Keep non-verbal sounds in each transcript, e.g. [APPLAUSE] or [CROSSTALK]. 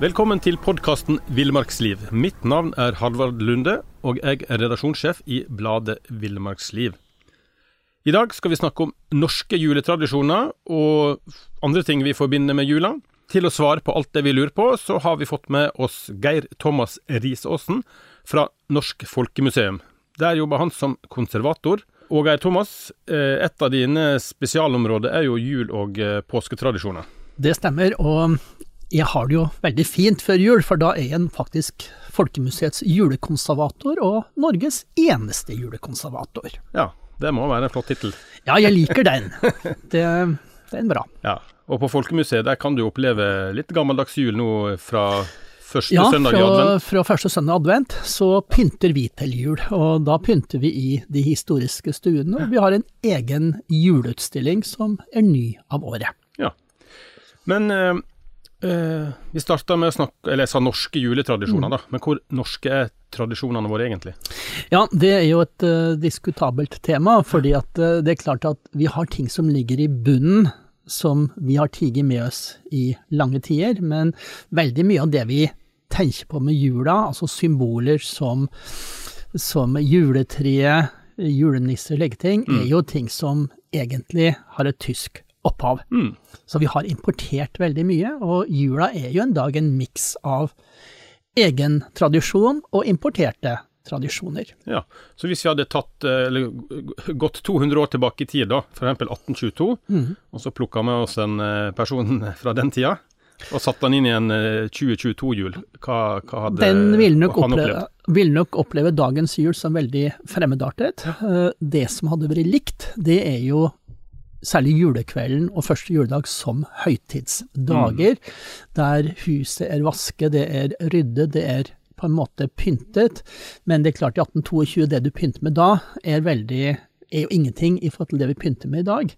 Velkommen til podkasten Villmarksliv. Mitt navn er Halvard Lunde, og jeg er redaksjonssjef i bladet Villmarksliv. I dag skal vi snakke om norske juletradisjoner og andre ting vi forbinder med jula. Til å svare på alt det vi lurer på, så har vi fått med oss Geir Thomas Risaasen fra Norsk Folkemuseum. Der jobber han som konservator. Og Geir Thomas, eh, et av dine spesialområder er jo jul- og eh, påsketradisjoner. Det stemmer, og jeg har det jo veldig fint før jul, for da er jeg faktisk Folkemuseets julekonservator og Norges eneste julekonservator. Ja, det må være en flott tittel. Ja, jeg liker den. Det, det er bra. Ja, og på Folkemuseet der kan du oppleve litt gammeldags jul nå fra første Ja, søndag i advent? Ja, fra første søndag i advent så pynter vi til jul, og da pynter vi i de historiske stuene, og vi har en egen juleutstilling som er ny av året. Ja. Men eh, vi starta med å snakke, eller jeg sa norske juletradisjoner, da. Men hvor norske er tradisjonene våre egentlig? Ja, det er jo et uh, diskutabelt tema, fordi at uh, det er klart at vi har ting som ligger i bunnen, som vi har tiget med oss i lange tider, men veldig mye av det vi tenker på med jula, altså symboler som, som juletreet, julenisser, leggeting, er jo ting som egentlig har et tysk opphav. Mm. Så vi har importert veldig mye, og jula er jo en dag en miks av egen tradisjon og importerte tradisjoner. Ja, så hvis vi hadde tatt, eh, eller gått 200 år tilbake i tid, da, eksempel 1822, mm. og så plukka med oss en eh, person [LAUGHS] fra den tida, og satte han inn i en eh, 2022-jul, hva, hva hadde Den vil nok, han oppleve, vil nok oppleve dagens jul som veldig fremmedartet. Eh, Det som hadde vært likt, det er jo særlig julekvelden og første juledag som høytidsdager, der huset er vasket, det er ryddet, det er på en måte pyntet. Men det er klart i 1822, det du pynter med da, er veldig er jo ingenting i forhold til det vi pynter med i dag.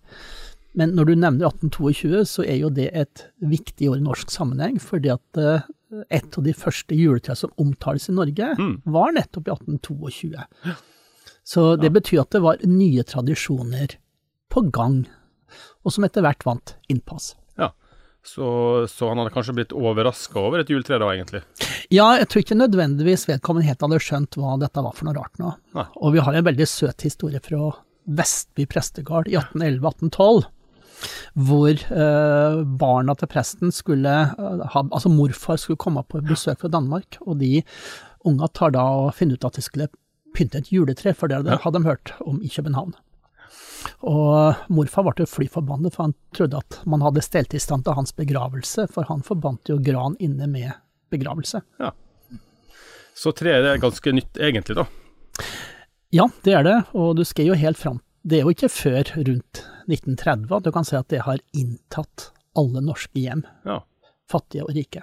Men når du nevner 1822, så er jo det et viktig år i norsk sammenheng, fordi at eh, et av de første juletrærne som omtales i Norge, Mm. var nettopp i 1822. Så det betyr at det var nye tradisjoner på gang, og som etter hvert vant innpass. Ja, så, så han hadde kanskje blitt overraska over et juletre da, egentlig. Ja, jeg tror ikke nødvendigvis vedkommende helt hadde skjønt hva dette var for noe rart nå. Nei. Og vi har en veldig søt historie fra Vestby prestegard i 1811-1812. Hvor eh, barna til presten skulle eh, ha Altså morfar skulle komme på besøk fra Danmark, og de unga tar da og finner ut at de skulle pynte et juletre, for det hadde, Ja. de hørt om i København. Og morfar ble fly forbannet, for han trodde at man hadde stelt i stand til hans begravelse, for han forbandt jo gran inne med begravelse. Ja. Så treet er ganske nytt, egentlig, da. Ja, det er det, og du skal jo helt fram Det er jo ikke før rundt 1930 at du kan si at det har inntatt alle norske hjem, Ja. fattige og rike.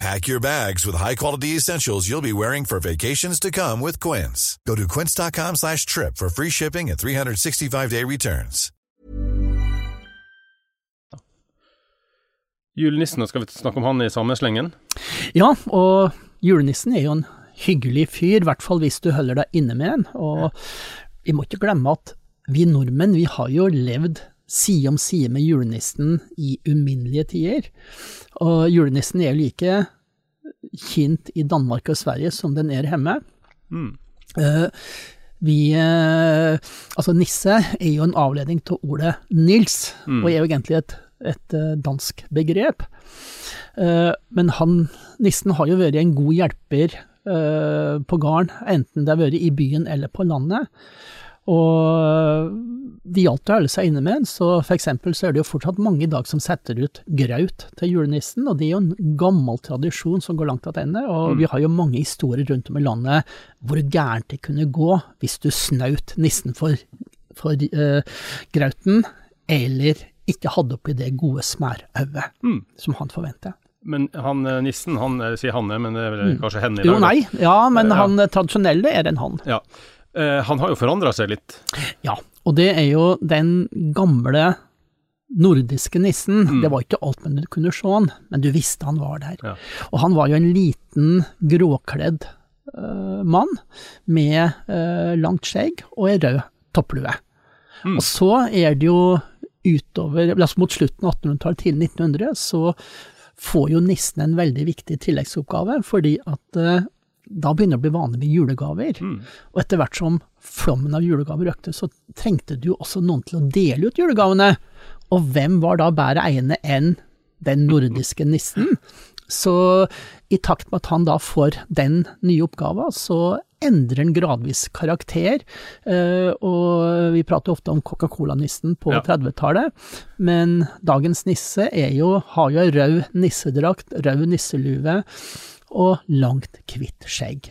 Pack your bags with high-quality essentials you'll be wearing for vacations to come with Quince. Go to quince.com slash trip for free shipping and 365-day returns. Julenissen, og skal vi snakke om han i samme slengen? Ja, og julenissen er jo en hyggelig fyr, i hvert fall hvis du holder deg inne med en. Og vi må ikke glemme at vi nordmenn, vi har jo levd side om side med julenissen i uminnelige tider. Og julenissen er jo like kjent i Danmark og Sverige som den er hjemme. Mm. Uh, vi uh, Altså, nisse er jo en avledning til ordet Nils, og er jo egentlig et, et eh, dansk begrep. Uh, men han, nissen har jo vært en god hjelper på gården, enten det har vært i byen eller på landet. Og det gjaldt å holde seg inne med den, så for eksempel så er det jo fortsatt mange i dag som setter ut graut til julenissen, og det er jo en gammel tradisjon som går langt tilbake. Og vi har jo mange historier rundt om i landet hvor gærent det kunne gå hvis du snaut nissen for, for uh, grauten, eller ikke hadde oppi det gode smærauet Mm. som han forventer. Men han eh, nissen, han eh, sier Hanne, men det er vel kanskje henne i dag? Jo, nei, ja, men Ja. han tradisjonelle er en han. Ja. Eh, han har jo forandra seg litt. Ja, og det er jo den gamle nordiske nissen. Mm. Det var ikke alt men du kunne se han, men du visste han var der. Ja. Og han var jo en liten, gråkledd uh, mann med uh, langt skjegg og ei rød topplue. Mm. Og så er det jo utover, altså mot slutten av 1800-tallet, til 1900, så får jo nissen en veldig viktig tilleggsoppgave, fordi at eh, da begynner det å bli vanlig med julegaver. Mm. Og etter hvert som flommen av julegaver økte, så trengte du jo også noen til å dele ut julegavene. Og hvem var da bedre egnet enn den nordiske nissen? Så i takt med at han da får den nye oppgaven, så endrer han gradvis karakter. Eh, og vi prater ofte om Coca-Cola-nissen på Ja. 30-tallet, men dagens nisse er jo, har jo rød nissedrakt, rød nisselue og langt, hvitt skjegg.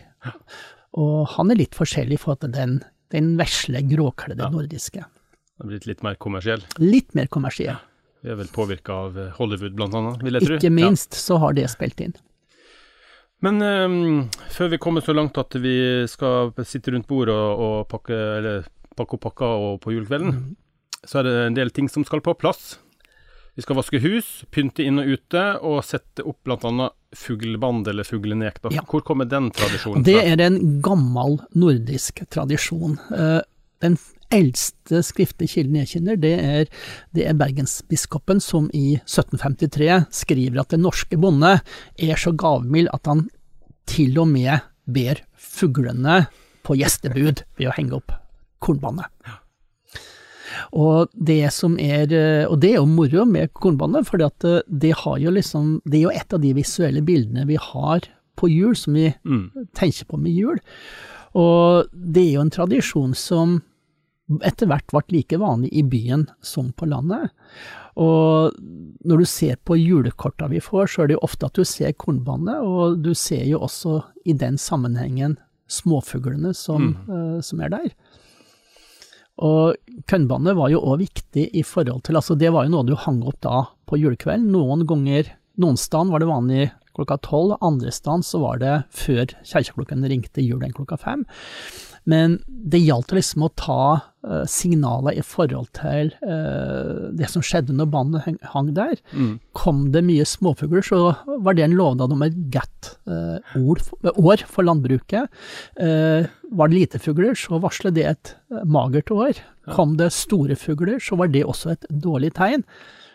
Og han er litt forskjellig til den, den vesle, gråkledde Ja. nordiske. Det er blitt litt mer kommersiell. Litt mer kommersiell. Vi er vel påvirka av eh, Hollywood, blant annet, vil jeg tro. Ikke minst så har det spilt inn. Men um, før vi kommer så langt at vi skal sitte rundt bordet og, og pakke, eller pakke opp pakker og på julekvelden, Mm. så er det en del ting som skal på plass. Vi skal vaske hus, pynte inn og ute, og sette opp bl.a. fugleband eller fuglenek. Ja. Hvor kommer den tradisjonen fra? Det er en gammel nordisk tradisjon. Eh, Den eldste skriftlige kilden jeg kjenner, det er, det er bergensbiskopen som i 1753 skriver at den norske bonde er så gavmild at han til og med ber fuglene på gjestebud ved å henge opp kornbandet. Og det som er eh, Og det er jo moro med kornbandet, for det har jo liksom Det er jo et av de visuelle bildene vi har på jul, som vi Mm. tenker på med jul. Og det er jo en tradisjon som etter hvert ble like vanlig i byen som på landet. Og når du ser på julekorta vi får, så er det jo ofte at du ser kornbandet, og du ser jo også i den sammenhengen småfuglene som, eh, som er der. Og kornbandet var jo òg viktig i forhold til Altså, det var jo noe du hang opp da på julekvelden. Noen ganger Noen steder var det vanlig klokka tolv, andre steder så var det før kirkeklokken ringte julen klokka fem. Men det gjaldt liksom å ta eh, signaler i forhold til eh, det som skjedde når banen hang der. Mm. Kom det mye småfugler, så var det en lovnad om et godt eh, år for landbruket. Var det lite fugler, så varslet det et magert år. Kom det store fugler, så var det også et dårlig tegn.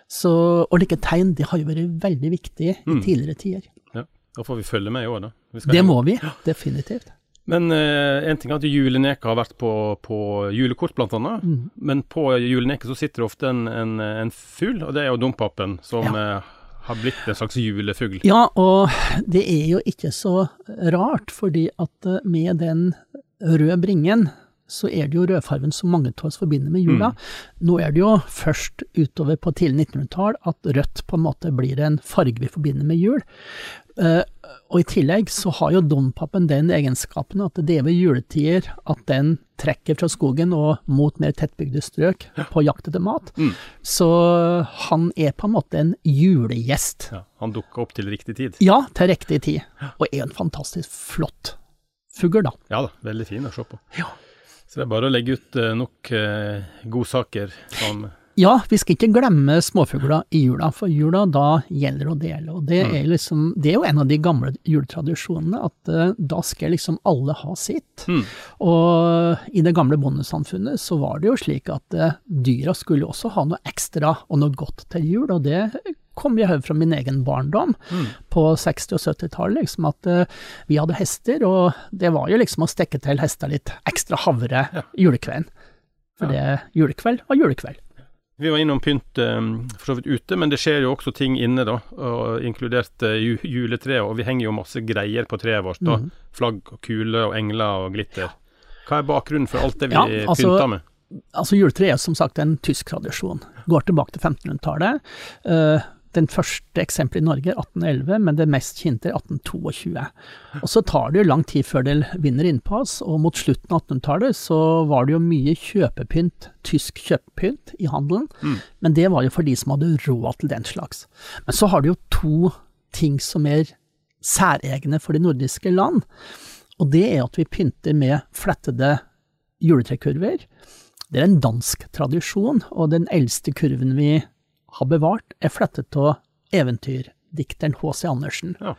Så, og like tegn det har jo vært veldig viktig i Mm. tidligere tider. Ja. Da får vi følge med i år, da. Det må vi, definitivt. Men eh, en ting er at juleneka har vært på, på julekort, blant annet. Mm. Men på juleneket så sitter det ofte en, en, en fugl, og det er jo dompapen, som eh, har blitt en slags julefugl. Ja, og det er jo ikke så rart, fordi at eh, med den røde bringen, så er det jo rødfarven som mange av oss forbinder med jula. Nå er det jo først utover på tidlig 1900-tall at rødt på en måte blir en farge vi forbinder med jul. Uh, og i tillegg så har jo donpapen den egenskapen at det er ved juletider at den trekker fra skogen og mot mer tettbygde strøk på jakt etter mat. Mm. Så han er på en måte en julegjest. Ja, han dukka opp til riktig tid. Ja, til riktig tid. Og er en fantastisk flott fugl, da. Ja da, veldig fin å se på. Ja. Så det er bare å legge ut eh, nok eh, godsaker som Ja, vi skal ikke glemme småfugler i jula, for jula da gjelder å dele. Og det er, liksom, det er jo en av de gamle juletradisjonene, at eh, da skal liksom alle ha sitt. Mm. Og i det gamle bondesamfunnet så var det jo slik at dyra skulle også ha noe ekstra og noe godt til jul, og det kom jeg høre fra min egen barndom på 60- og 70-tallet, liksom at uh, vi hadde hester, og det var jo liksom å stekke til hester litt ekstra havre julekvelden. For det julekveld var julekveld. Vi var innom pynt eh, for så vidt ute, men det skjer jo også ting inne, da. Og inkludert eh, juletreet. Og vi henger jo masse greier på treet vårt. da. Mm. Flagg og kuler og engler og glitter. Hva er bakgrunnen for alt det vi Ja, altså- pynter med? Altså Juletreet er som sagt en tysk tradisjon. Går tilbake til 1500-tallet. Uh, den første eksempelet i Norge er 1811, men det mest kjente er 1822. Og så tar det jo lang tid før det vinner innpass, og mot slutten av 1800-tallet så var det jo mye kjøpepynt, tysk kjøpepynt i handelen, men det var jo for de som hadde råd til den slags. Men så har du jo to ting som er særegne for de nordiske land, og det er at vi pynter med flettede juletrekurver. Det er en dansk tradisjon, og den eldste kurven vi har bevart, er flettet av eventyrdikteren H.C. Andersen. Ja.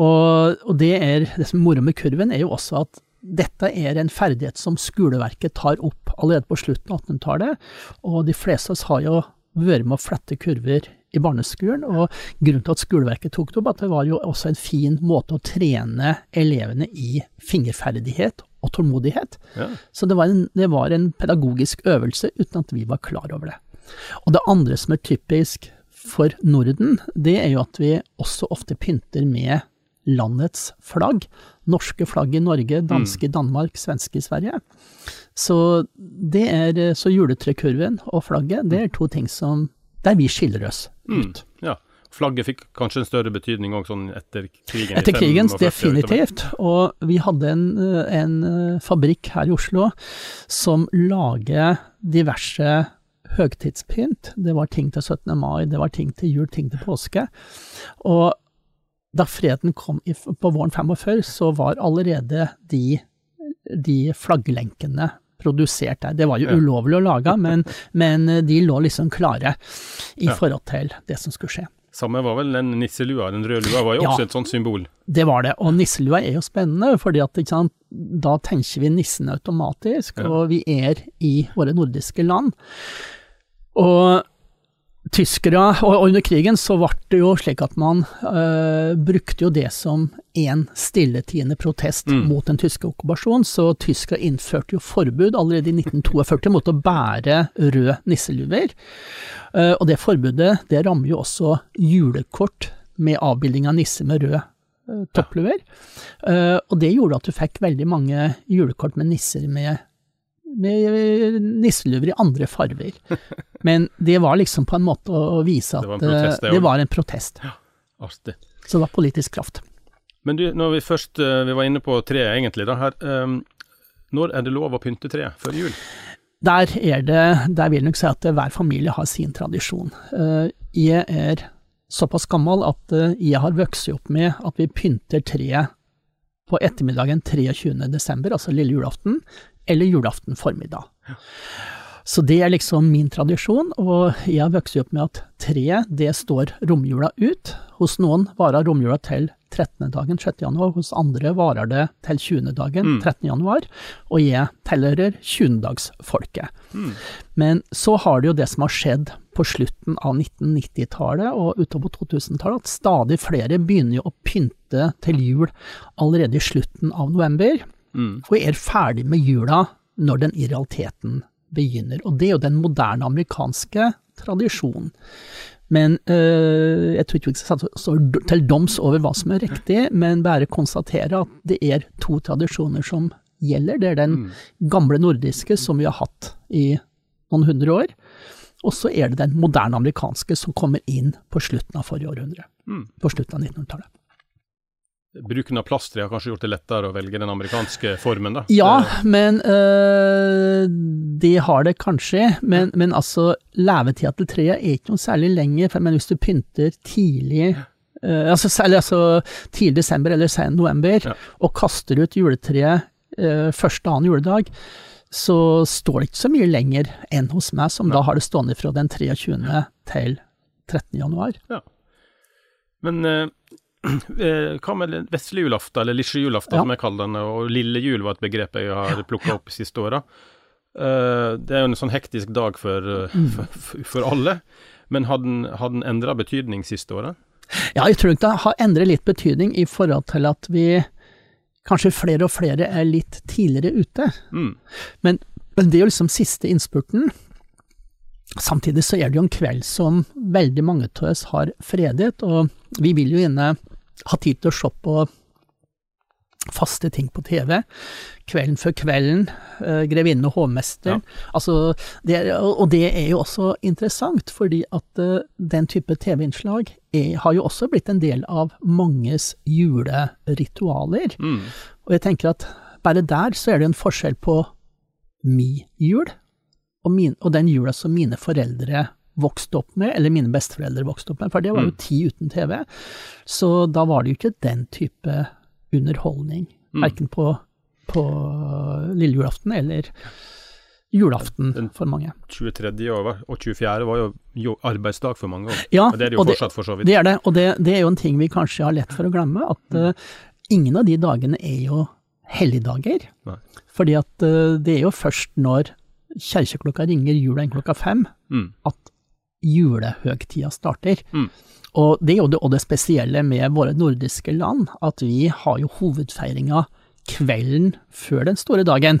Og, og det, er, det som er moro med kurven, er jo også at dette er en ferdighet som skoleverket tar opp allerede på slutten av 1800-tallet, og de fleste av oss har jo vært med å flette kurver i barneskolen, og grunnen til at skoleverket tok det opp, at det var jo også en fin måte å trene elevene i fingerferdighet og tålmodighet. Ja. Så det var, en, det var en pedagogisk øvelse uten at vi var klar over det. Og det andre som er typisk for Norden, det er jo at vi også ofte pynter med landets flagg. Norske flagg i Norge, danske i Danmark, svenske i Sverige. Så, det er, så juletrekurven og flagget, det er to ting som der vi skiller oss ut. Ja. Flagget fikk kanskje en større betydning òg sånn etter krigen? Etter krigen, 45 og utover. definitivt. Og vi hadde en, en eh, fabrikk her i Oslo som lager diverse høgtidspynt. Det var ting til 17. mai, det var ting til jul, ting til påske. Og da freden kom i, på våren 45, så var allerede de, de flagglenkene produsert der. Det var jo ulovlig å lage, men, [LAUGHS] men de lå liksom klare i forhold til det som skulle skje. Samme var vel den nisselua, den røde lua var jo Ja. også et sånt symbol. Det var det, og nisselua er jo spennende, fordi at sant, da tenker vi nissen automatisk, Ja. og vi er i våre nordiske land. Og tyskere, og under krigen så ble det jo slik at man øh, brukte jo det som en stilletiende protest Mm. mot den tyske okkupasjonen, så tyskere innførte jo forbud allerede i 1942 mot å bære rød nisseluer. Uh, og det forbudet det rammer jo også julekort med avbilding av nisse med rød toppluver. Ja. Uh, og det gjorde at du fikk veldig mange julekort med nisser med, med nisseluer i andre farver. [LAUGHS] Men det var liksom på en måte å vise at Det var en protest, det eh, det var en protest. Artig. Så det var politisk kraft. Men du, når vi først eh, vi var inne på treet egentlig, da her Um, Når er det lov å pynte treet før jul? Der er det, der vil jeg nok si at hver familie har sin tradisjon. Uh, Jeg er såpass gammel at uh, jeg har vokst opp med at vi pynter treet på ettermiddagen 23. desember, altså lille julaften, eller julaften formiddag. Så det er liksom min tradisjon, og jeg har vokst opp med at treet, det står romjula ut. Hos noen varer romjula til 13. dagen, 6. januar, hos andre varer det til 20. dagen, Mm. 13. januar, og jeg tilhører 20-dagsfolket. Mm. Men så har det jo det som har skjedd på slutten av 1990-tallet og utover 2000-tallet, at stadig flere begynner jo å pynte til jul allerede i slutten av november, Mm. og er ferdig med jula når den i realiteten begynner. Og det er jo den moderne amerikanske tradisjonen. Men øh, jeg tror ikke vi skal stå til doms over hva som er riktig, men bare konstatere at det er to tradisjoner som gjelder. Det er den Mm. gamle nordiske som vi har hatt i noen hundre år, og så er det den moderne amerikanske som kommer inn på slutten av forrige århundre. Mm. På slutten av 1900-tallet. Bruken av plasttre har kanskje gjort det lettere å velge den amerikanske formen, da? Ja, men øh, det har det kanskje. Men, men altså, levetida til treet er ikke noe særlig lenger. For, men hvis du pynter tidlig øh, altså, særlig altså tidlig desember eller sen november, Ja. og kaster ut juletreet øh, første annen juledag, så står det ikke så mye lenger enn hos meg, som da har det stående fra den 23. til 13. januar. Men eh, eh, [CLEARS THROAT] hva med vesle julaften, eller lille julaften Ja. som jeg kaller den, og lille jul var et begrep jeg har plukka opp siste åra. Eh, det er jo en sånn hektisk dag eh, Mm. [LAUGHS] for, for, for alle, men har den, har den endra betydning siste året? Ja, jeg tror nok det har endret litt betydning i forhold til at vi kanskje flere og flere er litt tidligere ute. Mm. Men, men det er jo liksom siste innspurten. Samtidig så er det jo en kveld som veldig mange av oss har fredet, og vi vil jo gjerne ha tid til å se på faste ting på TV. Kvelden før kvelden, uh, Grevinnen og hovmesteren. Altså, det er, og det er jo også interessant, fordi at uh, den type TV-innslag har jo også blitt en del av manges juleritualer. Mm. Og jeg tenker at bare der så er det en forskjell på mi jul og, min, og den jula som mine foreldre vokste opp med, eller mine besteforeldre vokste opp med, for det var jo ti uten TV. Så da var det jo ikke den type underholdning, Mm. verken på, på lille julaften eller julaften for mange. 23. og, og 24. var jo, arbeidsdag for mange år. Ja, Og det er det jo fortsatt, for så vidt. det er det, og det, det er jo en ting vi kanskje har lett for å glemme, at Mm. eh, ingen av de dagene er jo helligdager. Nei. Fordi at uh, det er jo først når kjerkeklokka ringer jula enn klokka fem, Mm. at julehøgtida starter. Mm. Og det er jo det, det spesielle med våre nordiske land, at vi har jo hovedfeiringa kvelden før den store dagen.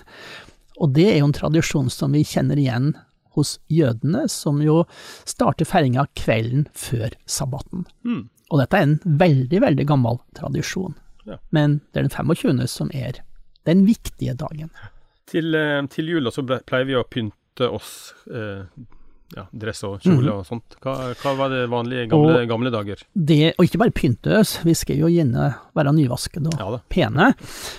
Og det er jo en tradisjon som vi kjenner igjen hos jødene, som jo starter feiringa kvelden før sabbaten. Mm. Og dette er en veldig, veldig gammel tradisjon. Ja. Men det er den 25. som er den viktige dagen. Til, eh, til jula så pleier vi å pynte oss, eh, ja, dress og kjole og sånt. Hva, hva var det vanlige gamle, Mhm. Og- gamle dager? Det, og ikke bare pynte oss, vi skal jo gjerne være nyvasket og Ja pene.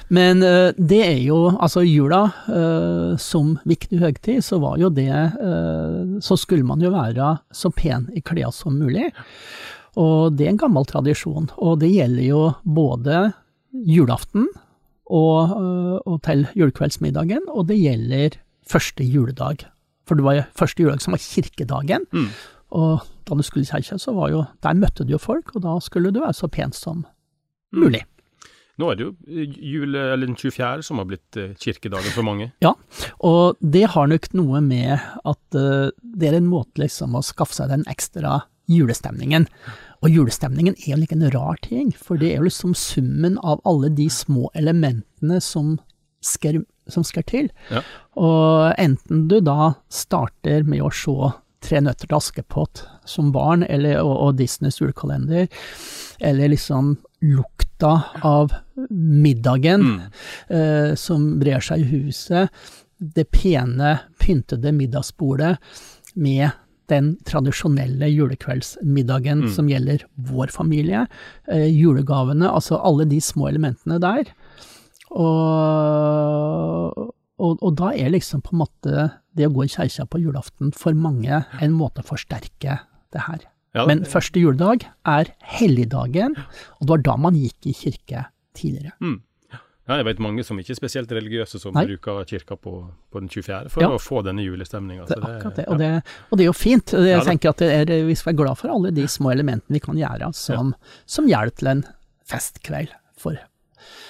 Men uh, det er jo, altså jula uh, som viktig høgtid, så var jo det uh, Så skulle man jo være så pen i klærne som mulig. Og det er en gammel tradisjon. Og det gjelder jo både julaften og, og til julekveldsmiddagen, og det gjelder første juledag. For det var jo første juledag som var kirkedagen. Mm. Og da du skulle i kirka, så var jo Der møtte du jo folk, og da skulle du være så pen som mulig. Nå er det jo jule, eller den 24. som har blitt eh, kirkedagen for mange. Ja, Og det har nok noe med at eh, det er en måte liksom å skaffe seg den ekstra julestemningen. Og julestemningen er jo like en rar ting, for det er jo liksom summen av alle de små elementene som skal, som skal til. Ja. Og enten du da starter med å se Tre nøtter til Askepott som barn, eller, og, og Disneys julekalender, eller liksom lukta av middagen Mm. eh, som brer seg i huset, det pene, pyntede middagsbordet med den tradisjonelle julekveldsmiddagen Mm. som gjelder vår familie, eh, julegavene, altså alle de små elementene der. Og, og, og da er liksom på en måte det å gå i kjerka på julaften for mange en måte å forsterke det her. Ja, Men første juledag er helligdagen, og det var da man gikk i kirke tidligere. mm. ja, jeg vet mange som ikke er spesielt religiøse, som Nei. bruker kirka på, på den 24. for Ja. å få denne julestemninga. Det er akkurat det, og det, og det er jo fint. Jeg Ja tenker at det er, vi skal være glad for alle de små elementene vi kan gjøre som, som hjelp til en festkveld for,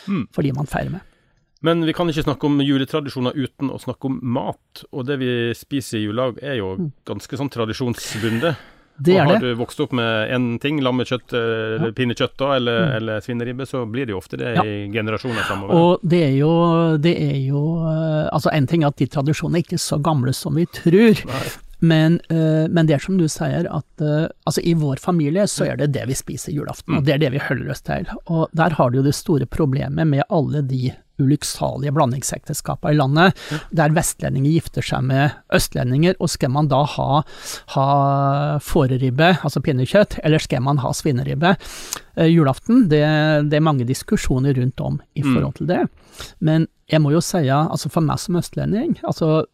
Mm. for de man feirer med. Men vi kan ikke snakke om juletradisjoner uten å snakke om mat. Og det vi spiser i julelag er jo ganske sånn tradisjonsbundet. Mm. Det og er har du vokst opp med én ting, lammekjøtt eh, eller pinnekjøtt da, eller, Mm. eller svineribbe, så blir det jo ofte det Ja. i generasjoner framover. Og det er jo, det er jo eh, Altså, en ting er at de tradisjonene er ikke så gamle som vi tror. Nei. Men, eh, men det er som du sier, at eh, altså i vår familie så er det det vi spiser julaften, og det er det vi holder oss til. Og der har du jo det store problemet med alle de ulykksalige blandingsekteskapene i landet, der vestlendinger gifter seg med østlendinger, og skal man da ha, ha fåreribbe, altså pinnekjøtt, eller skal man ha svineribbe eh, julaften? Det, det er mange diskusjoner rundt om i Mm. forhold til det. Men jeg må jo si, altså for meg som østlending, altså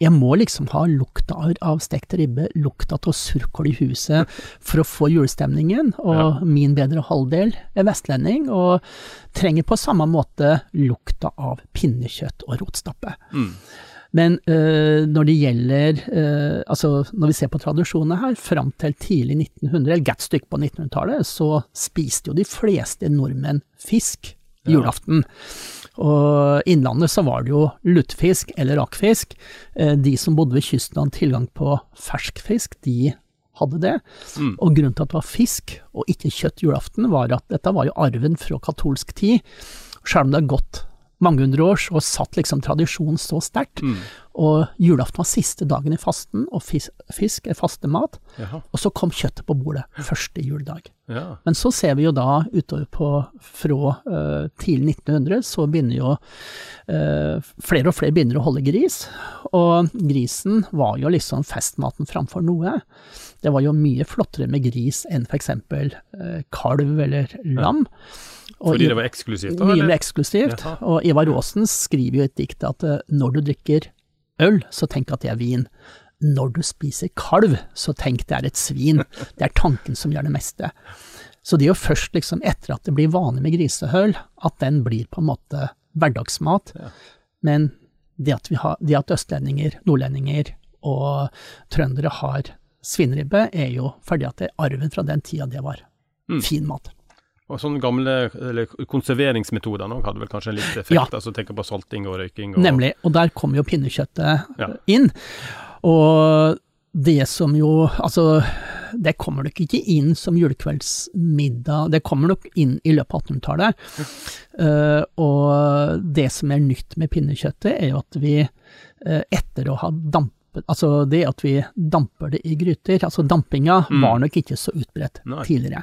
jeg må liksom ha lukta av, stekt ribbe, lukta av surkål i huset for å få julestemningen, og Ja. min bedre halvdel er vestlending, og trenger på samme måte lukta av pinnekjøtt og rotstappe. Mm. Men øh, når det gjelder øh, Altså, når vi ser på tradisjonene her, fram til tidlig 1900, eller godt stykke på 1900-tallet, så spiste jo de fleste nordmenn fisk Ja. julaften. Og Innlandet så var det jo lutefisk eller rakfisk. Eh, De som bodde ved kysten og hadde tilgang på ferskfisk, de hadde det. Mm. Og grunnen til at det var fisk og ikke kjøtt julaften, var at dette var jo arven fra katolsk tid. Selv om det har gått mange hundre år så satt liksom tradisjonen så sterkt. Mm. Og julaften var siste dagen i fasten, og fisk, fisk er fastemat. Jaha. Og så kom kjøttet på bordet første juledag. Ja. Men så ser vi jo da utover på fra uh, tidlig 1900, så begynner jo uh, flere og flere begynner å holde gris. Og grisen var jo liksom festmaten framfor noe. Det var jo mye flottere med gris enn f.eks. Uh, kalv eller lam. Og Fordi det var eksklusivt? da, mye mer eksklusivt. Jaha. Og Ivar Aasen skriver jo et dikt at eh, når du drikker øl, så tenk at det er vin. Når du spiser kalv, så tenk det er et svin. [LAUGHS] Det er tanken som gjør det meste. Så det er jo først liksom etter at det blir vanlig med grisehøl, at den blir på en måte hverdagsmat. Ja. Men det at, vi har, det at østlendinger, nordlendinger og trøndere har svinribbe, er jo fordi at det er arven fra den tida det var Mm. fin mat. Og sånne gamle eller konserveringsmetoder nå hadde vel kanskje en litt effekt? Ja. altså Tenk på salting og røyking. Og, Nemlig, og der kommer jo pinnekjøttet Ja. inn. Og det som jo Altså, det kommer nok ikke inn som julekveldsmiddag, det kommer nok inn i løpet av 1800-tallet. Eh, og det som er nytt med pinnekjøttet, er jo at vi uh, etter å ha dampet Altså det at vi damper det i gryter, altså dampinga Mm. var nok ikke så utbredt Nei. tidligere.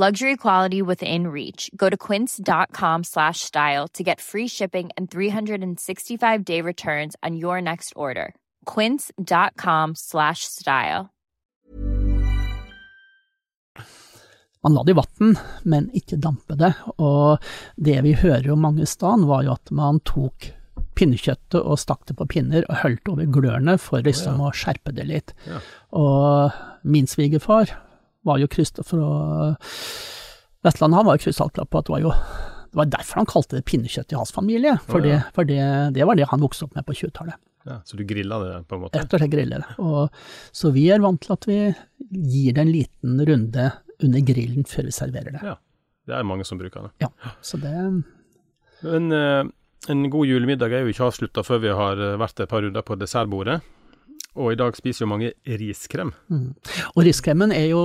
Luxury quality within reach. Go to quince.com slash style to get free shipping and 365 day returns on your next order. Quince.com slash style. Man la det i vann, men ikke dampe det. Og det vi hører om mange steder, var jo at man tok pinnekjøttet og stakk det på pinner og holdt over glørne for liksom å skjerpe det litt. Ja. Og min svigerfar var jo Kristoffer og Vestlandet, han var jo krystallklar på at det var jo det var derfor han kalte det pinnekjøtt i hans familie, for, det, for det, det var det han vokste opp med på 20-tallet. Ja, så du grilla det på en måte? Rett og slett grilla det. Og, så vi er vant til at vi gir det en liten runde under grillen før vi serverer det. Ja. Det er mange som bruker det. Ja, så det Men eh, en god julemiddag er jo ikke avslutta før vi har eh, vært et par runder på dessertbordet. Og i dag spiser jo mange riskrem. mm. Og riskremen er jo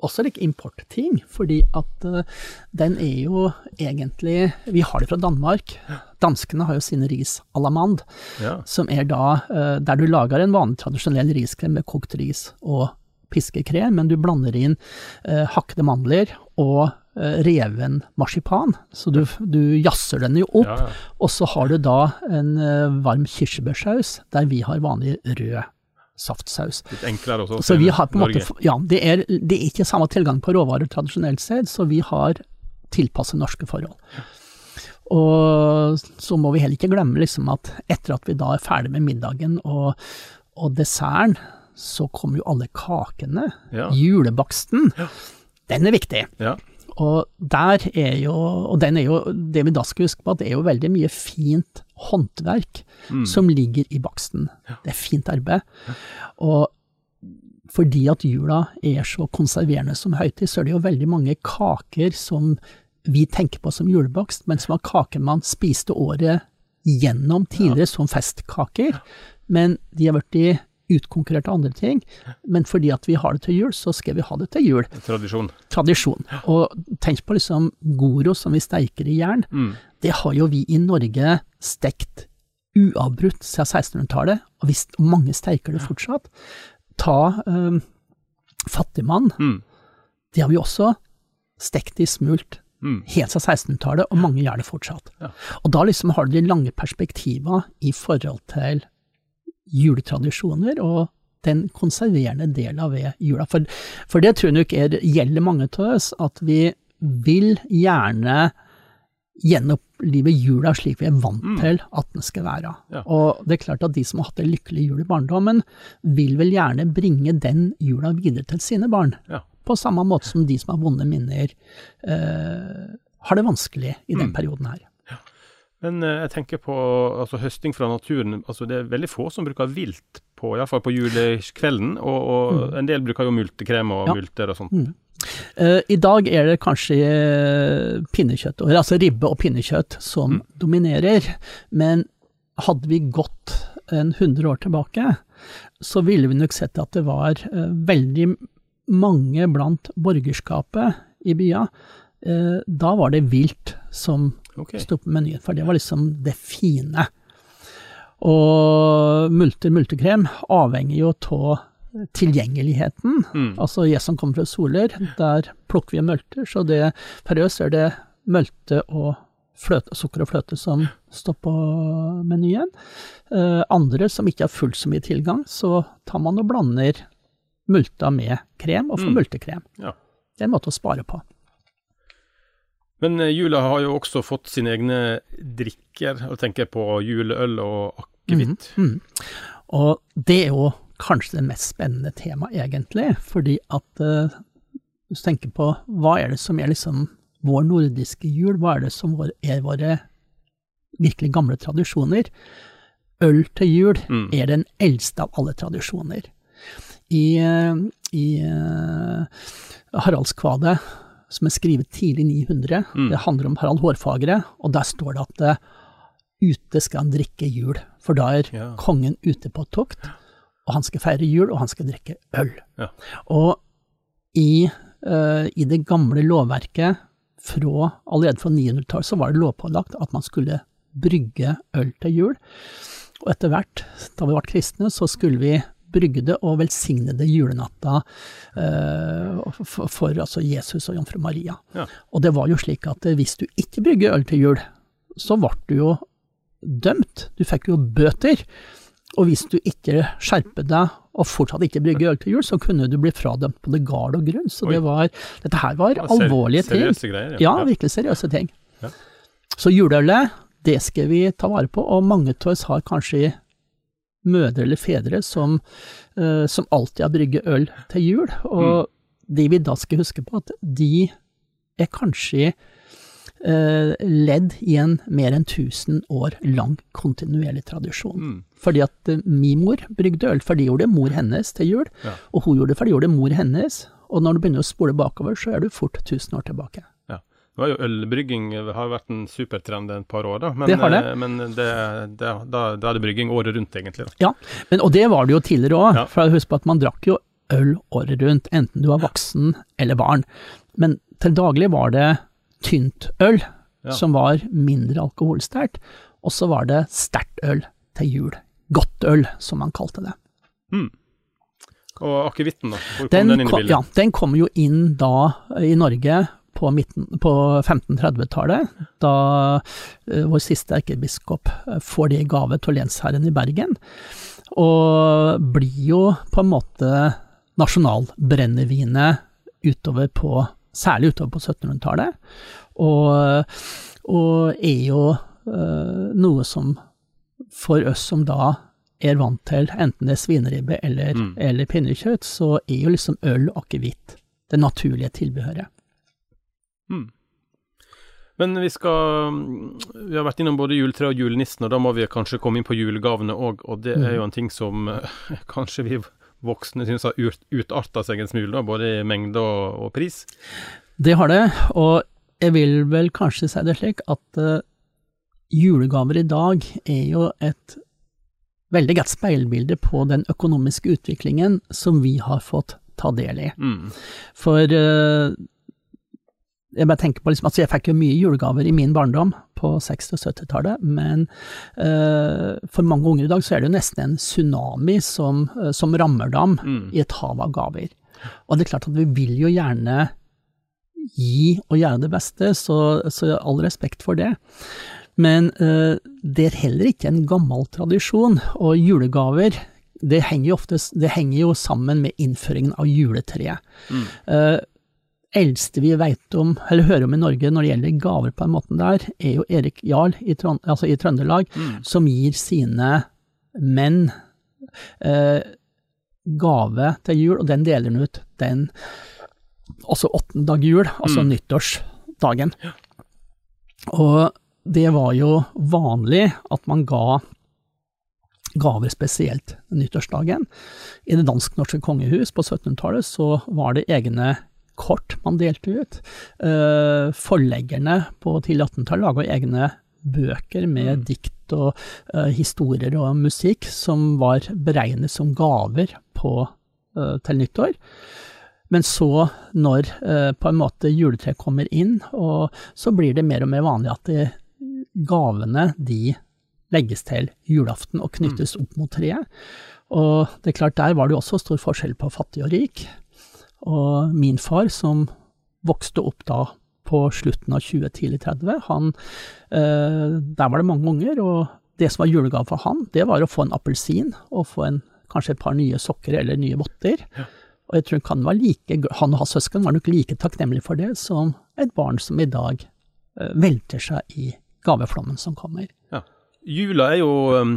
også litt importting, fordi at eh, den er jo egentlig Vi har det fra Danmark. Danskene har jo sine ris à la mand, Ja. som er da eh, der du lager en vanlig tradisjonell riskrem med kokt ris og piskekrem, men du blander inn eh, hakkede mandler og eh, reven marsipan. Så du, du jazzer den jo opp, Ja, ja. og så har du da en varm kirsebærsaus, der vi har vanlig rød saftsaus. Litt enklere også? Så vi har på en Norge. måte, ja, det er, det er ikke samme tilgang på råvarer tradisjonelt sett, så vi har tilpasset norske forhold. Og så må vi heller ikke glemme liksom at etter at vi da er ferdig med middagen og, og desserten, så kommer jo alle kakene. Ja. Julebaksten, den er viktig. Ja. Og der er jo, og den er jo, det vi da skal huske på, at det er jo veldig mye fint håndverk Mm. som ligger i baksten. Det er fint arbeid. Og fordi at jula er så konserverende som høytid, så er det jo veldig mange kaker som vi tenker på som julebakst, men som var kaker man spiste året gjennom tidligere som festkaker. Men de har blitt utkonkurrert av andre ting. Men fordi at vi har det til jul, så skal vi ha det til jul Tradisjon. tradisjon. Og tenk på liksom Goro som vi steiker i jern. Mm. Det har jo vi i Norge stekt uavbrutt siden 1600-tallet, og hvis mange steiker det fortsatt. Ta um, Fattigmann, Mm. det har vi også stekt i smult Mm. helt siden 1600-tallet, og mange gjør det fortsatt. Ja. Og da liksom har du de lange perspektiva i forhold til juletradisjoner og den konserverende delen ved jula. For, for det tror jeg nok er, gjelder mange av oss, at vi vil gjerne gjenopplive jula slik vi er vant Mm. til at den skal være. Ja. Og det er klart at de som har hatt en lykkelig jul i barndommen, vil vel gjerne bringe den jula videre til sine barn. Ja. På samme måte som de som har vonde minner, eh, har det vanskelig i den Mm. perioden her. Men eh, jeg tenker på altså, høsting fra naturen. altså Det er veldig få som bruker vilt på, iallfall på julekvelden. Og, og en del bruker jo multekrem og Ja. multer og sånt. Mm. Uh, I dag er det kanskje eh, pinnekjøtt, altså ribbe og pinnekjøtt, som Mm. dominerer. Men hadde vi gått en 100 år tilbake, så ville vi nok sett at det var uh, veldig mange blant borgerskapet i bya. Uh, da var det vilt som okay. sto på menyen, for det var liksom det fine. Og multer, multekrem avhenger jo av tilgjengeligheten. Mm. Altså jeg som kommer fra Soler, der plukker vi multer, så det, for oss er det mølte og fløte, sukker og fløte som står på menyen. Eh, andre som ikke har fullt så mye tilgang, så tar man og blander multa med krem, og får Mm. multekrem. Ja. Det er en måte å spare på. Men eh, jula har jo også fått sine egne drikker. Og tenker på juleøl og akevitt. Mm. Og det er jo kanskje det mest spennende temaet, egentlig, fordi at uh, hvis du tenker på hva er det som er liksom vår nordiske jul, hva er det som er våre virkelig gamle tradisjoner? Øl til jul Mm. er den eldste av alle tradisjoner. I, eh, i uh, Haraldskvadet, som er skrevet tidlig 900, Mm. det handler om Harald Hårfagre, og der står det at uh, ute skal han drikke jul, for da er Ja. kongen ute på tokt, og han skal feire jul, og han skal drikke øl. Ja. Og i, uh, i det gamle lovverket, fra, allerede fra 900-tallet, så var det lovpålagt at man skulle brygge øl til jul. Og etter hvert, da vi ble kristne, så skulle vi brygge det og velsigne det julenatta uh, for, for altså Jesus og jomfru Maria. Ja. Og det var jo slik at eh, hvis du ikke brygger øl til jul, så ble du jo dømt. Du fikk jo bøter. Og hvis du ikke skjerpet deg og fortsatt ikke brygger øl til jul, så kunne du bli fradømt på det gard og grunn. Så det var, dette her var Ja, alvorlige ting. Seriøse greier. Ja, virkelig seriøse ting. Ja. Så juleølet, det skal vi ta vare på, og mange av oss har kanskje mødre eller fedre som, uh, som alltid har brygget øl til jul, og Mm. de vi da skal huske på, at de er kanskje ledd i en mer enn 1000 år lang kontinuerlig tradisjon. Mm. Fordi at eh, min mor brygde øl, for det gjorde mor hennes til jul, Ja. og hun gjorde det, for det gjorde mor hennes, og når du begynner å spole bakover, så er du fort 1000 år tilbake. Nå var jo ølbrygging det har jo vært en supertrend et par år, da. Men, Det har det. eh, men det, det, da, da er det brygging året rundt, egentlig. Da. Ja, men, og det var det jo tidligere òg, Ja. for husk på at man drakk jo øl året rundt, enten du var voksen eller barn. Men til daglig var det tynt øl, Ja. som var mindre alkoholsterkt, og så var det sterkt øl til jul. Godt øl, som man kalte det. Og akevitten, da? Hvor kom Den, den, inn i bildet? ja, den kom jo inn da i Norge på, på 1530-tallet, da uh, vår siste erkebiskop eh, får det i gave til lensherren i Bergen, og blir jo på en måte nasjonalbrennevinet utover på, særlig utover på 1700-tallet, og, og er jo uh, noe som for oss som da er vant til enten det er svineribbe eller, Mm. eller pinnekjøtt, så er jo liksom øl og akevitt det naturlige tilbehøret. Mm. Men vi skal Vi har vært innom både juletreet og julenissen, og da må vi kanskje komme inn på julegavene òg. Og det er jo en ting som eh, [LAUGHS] kanskje vi voksne synes har ut, utarta seg en smule, da, både i mengde og, og pris. Det har det, og jeg vil vel kanskje si det slik at uh, julegaver i dag er jo et veldig godt speilbilde på den økonomiske utviklingen som vi har fått ta del i. Mm. For eh, jeg bare tenker på liksom, altså jeg fikk jo mye julegaver i min barndom på 60- og 70-tallet, men uh, for mange unger i dag så er det jo nesten en tsunami som, uh, som rammer dem Mm. i et hav av gaver. Og det er klart at vi vil jo gjerne gi og gjøre det beste, så, så all respekt for det. Men uh, det er heller ikke en gammel tradisjon, og julegaver det henger jo, ofte, det henger jo sammen med innføringen av juletreet. Mm. Eldste vi vet om, eller hører om i Norge når det gjelder gaver på den måten der, er jo Erik Jarl i, Trond, altså i Trøndelag, Mm. som gir sine menn eh, gave til jul, og den deler han ut den også åttende dag jul, altså Mm. nyttårsdagen. Og det var jo vanlig at man ga gaver spesielt nyttårsdagen. I det dansk-norske kongehus på 1700-tallet så var det egne kort man delte ut. Eh, forleggerne på tidlig 1800-tall laga egne bøker med Mm. dikt og eh, historier og musikk som var beregnet som gaver på, eh, til nyttår. Men så, når på en måte juletreet kommer inn, så blir det mer og mer vanlig at de, gavene de legges til julaften og knyttes opp mot treet. Og det er klart, der var det jo også stor forskjell på fattig og rik. Og min far, som vokste opp da på slutten av 20, tidlig 30, han, eh, der var det mange unger, og det som var julegave for han, det var å få en appelsin og få en, kanskje et par nye sokker eller nye votter. Og jeg tror han, var like, han og hans søsken var nok like takknemlige for det som et barn som i dag eh, velter seg i gaveflommen som kommer. Ja. Jula er jo um,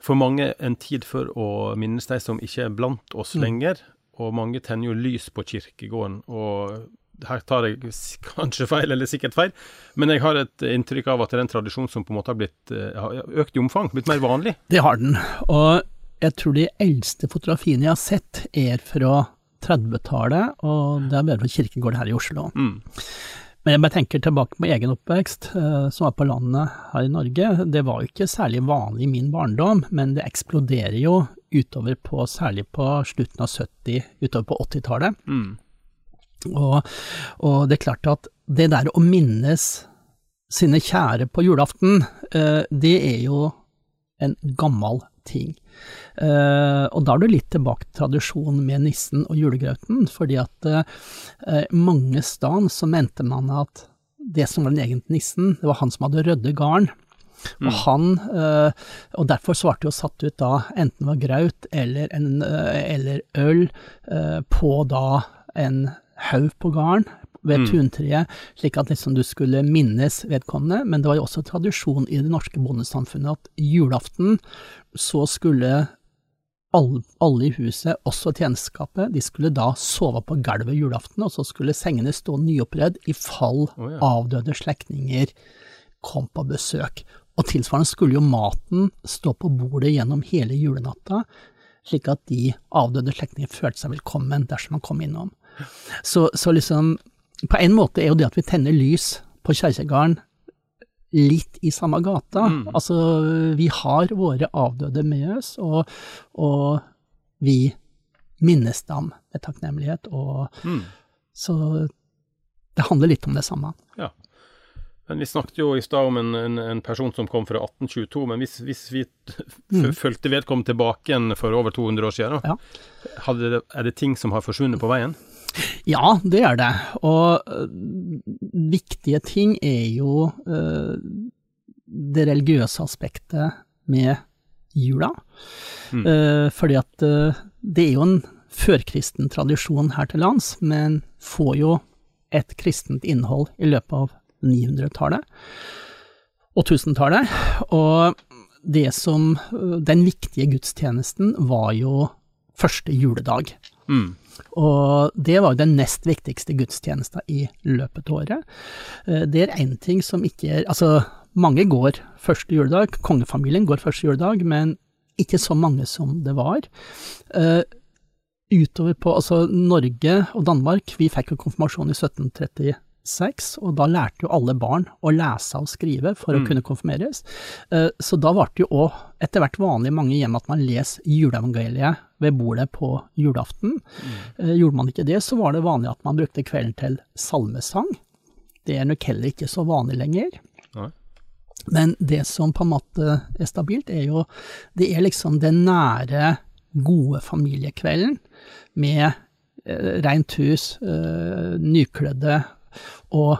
for mange en tid for å minnes de som ikke er blant oss Mm. lenger, og mange tenner jo lys på kirkegården. og her tar jeg [LAUGHS] kanskje feil, eller sikkert feil, men jeg har et inntrykk av at det er en tradisjon som på en måte har blitt eh, har økt i omfang, blitt mer vanlig. Det har den, og jeg tror de eldste fotografiene jeg har sett er fra 30-tallet, og det er bare fra kirkegården her i Oslo. Mm. Men jeg bare tenker tilbake på egen oppvekst, eh, som var på landet her i Norge. Det var jo ikke særlig vanlig i min barndom, men det eksploderer jo utover på, særlig på slutten av 70, utover på 80-tallet. Mm. Og, og det er klart at det der å minnes sine kjære på julaften, eh, det er jo en gammel ting. Uh, og da er du litt tilbake til tradisjonen med nissen og julegrauten, fordi at uh, mange steder så mente man at det som var den egentlige nissen, det var han som hadde rødde garn. Og han, eh, og derfor svarte jo satt ut da enten det var graut eller, en, eh, eller øl eh, på da en haug på garn ved Mm. tuntreet, slik at liksom du skulle minnes vedkommende. Men det var jo også tradisjon i det norske bondesamfunnet at julaften så skulle alle, alle i huset, også tjenesteskapet, de skulle da sove på gulvet julaften, og så skulle sengene stå nyoppredd i fall oh, ja. avdøde slektninger kom på besøk. Og tilsvarende skulle jo maten stå på bordet gjennom hele julenatta, slik at de avdøde slektninger følte seg velkommen dersom man kom innom. Så, så liksom, på en måte er jo det at vi tenner lys på kjerkegården litt i samme gata. Mm. Altså, vi har våre avdøde med oss, og, og vi minnes dem med takknemlighet, og Mm. så det handler litt om det samme. Men vi snakket jo i stad om en, en, en person som kom fra 1822, men hvis, hvis vi Mm. fulgte vedkommende tilbake igjen for over 200 år siden, da, Ja. det, er det ting som har forsvunnet på veien? Ja, det er det. Og øh, viktige ting er jo øh, det religiøse aspektet med jula. Mm. Eh, fordi at det er jo en førkristen tradisjon her til lands, men får jo et kristent innhold i løpet av 900-tallet og 1000-tallet. Og det som Den viktige gudstjenesten var jo første juledag. Mm. Og det var jo den nest viktigste gudstjenesten i løpet av året. Eh, Det er én ting som ikke er Altså, mange går første juledag, kongefamilien går første juledag, men ikke så mange som det var. Uh, Utover på Altså, Norge og Danmark, vi fikk jo konfirmasjon i 1736, og da lærte jo alle barn å lese og skrive for Mm. å kunne konfirmeres. Eh, Så da ble det jo òg etter hvert vanlig i mange hjem at man leser juleevangeliet ved bordet på julaften. Mm. Gjorde man ikke det, så var det vanlig at man brukte kvelden til salmesang. Det er nok heller ikke så vanlig lenger. Nei. Men det som på en måte er stabilt, er jo Det er liksom den nære, gode familiekvelden med eh, rent hus, eh, nykledde og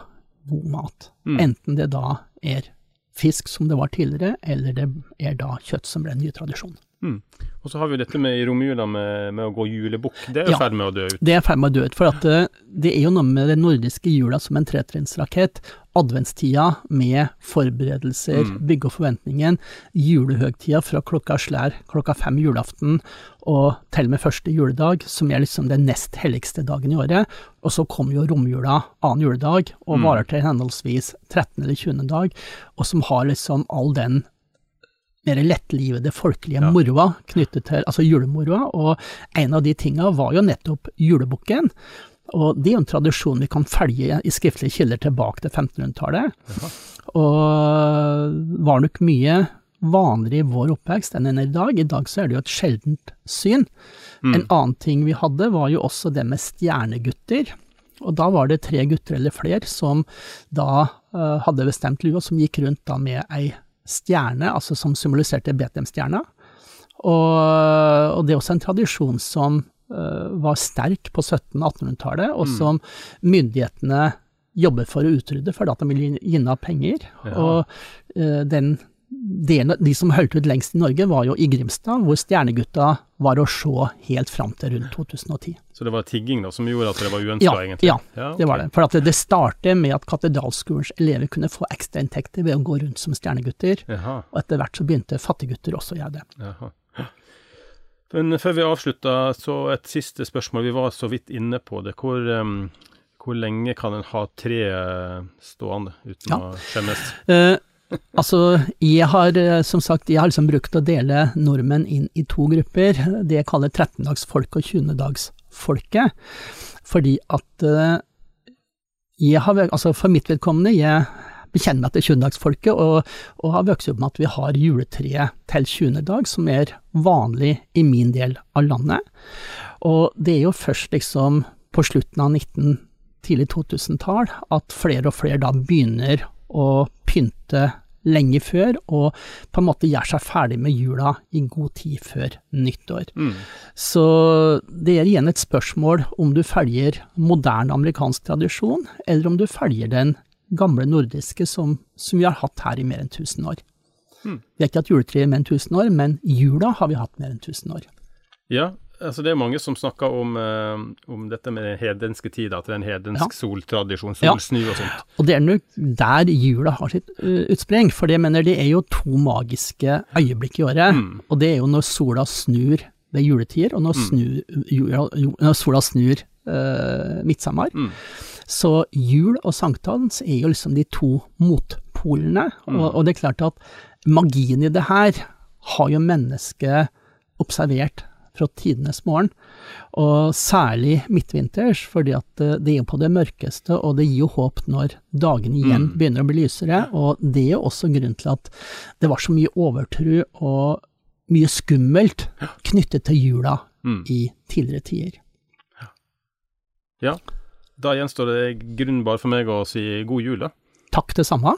god mat. Mm. Enten det da er fisk som det var tidligere, eller det er da kjøtt som ble en ny tradisjon. Mm. Og så har vi jo dette med i romjula med, med, å gå julebukk. Det er i Ja. ferd med å dø ut. Det er i ferd med å dø ut, for at eh, det er jo noe med den nordiske jula som en tretrinnsrakett. Adventstida med forberedelser, Mm. bygge opp forventningen. Julehøgtida fra klokka slær klokka fem julaften og til og med første juledag, som er liksom den nest helligste dagen i året. Og så kommer jo romjula annen juledag, og Mm. varer til henholdsvis 13. eller 20. dag, og som har liksom all den mer lettlivede folkelige Ja. moroa knyttet til altså julemoroa, og en av de tinga var jo nettopp julebukken. Og det er jo en tradisjon vi kan følge i skriftlige kilder tilbake til 1500-tallet. Og var nok mye vanligere i vår oppvekst enn den er i dag. I dag så er det jo et sjeldent syn. En annen ting vi hadde var jo også det med stjernegutter. Og da var det tre gutter eller flere som da uh, hadde bestemt lua, som gikk rundt da med ei stjerne, altså som symboliserte Betlehemstjerna. Og, og det er også en tradisjon som uh, var sterk på 1700-1800-tallet, og som myndighetene jobber for å utrydde, fordi at de vil gi- av penger. Ja. Og uh, den de som holdt ut lengst i Norge, var jo i Grimstad, hvor Stjernegutta var å se helt fram til rundt 2010. Så det var tigging da som gjorde at det var uønska, Ja, egentlig? ja, det var det. For at det, det startet med at katedralskolens elever kunne få ekstrainntekter ved å gå rundt som stjernegutter, Jaha, og etter hvert så begynte fattiggutter også å gjøre det. jaha. Men før vi avslutter, så et siste spørsmål. Vi var så vidt inne på det. Hvor, um, hvor lenge kan en ha tre eh, stående uten Ja. å skjemmes? Eh, [LAUGHS] altså, jeg har eh, som sagt jeg har liksom brukt å dele nordmenn inn i to grupper. Det jeg kaller 13-dagsfolket og 20-dagsfolket. Fordi at eh, jeg har, altså For mitt vedkommende, jeg bekjenner meg til 20-dagsfolket, og, og har vokst opp med at vi har juletreet til 20. dag, som er vanlig i min del av landet. Og det er jo først liksom på slutten av 19, tidlig 2000-tall at flere og flere da begynner å pynte lenge før, og på en måte gjør seg ferdig med jula i god tid før nyttår. Mm. Så det er igjen et spørsmål om du følger moderne amerikansk tradisjon, eller om du følger den gamle nordiske som, som vi har hatt her i mer enn 1000 år. Mm. Vi har ikke hatt juletre i mer enn 1000 år, men jula har vi hatt mer enn 1000 år. Ja, altså det er mange som snakker om, uh, om dette med den hedenske tid, at det er en hedensk Ja. soltradisjon, solsnu og sånt. Og det er nok der jula har sitt uh, utspring, for det mener det er jo to magiske øyeblikk i året. Mm. Og det er jo når sola snur ved juletider, og når, snur, jula, når sola snur uh, midtsommer. Mm. Så jul og sankthans er jo liksom de to motpolene, Mm. og, og det er klart at magien i det her har jo mennesket observert fra tidenes morgen, og særlig midtvinters, fordi at eh, det er jo på det mørkeste, og det gir jo håp når dagene igjen Mm. begynner å bli lysere, og det er jo også grunnen til at det var så mye overtro og mye skummelt knyttet til jula Mm. i tidligere tider. Ja, da gjenstår det grunn bare for meg å si god jul, da. Takk det samme.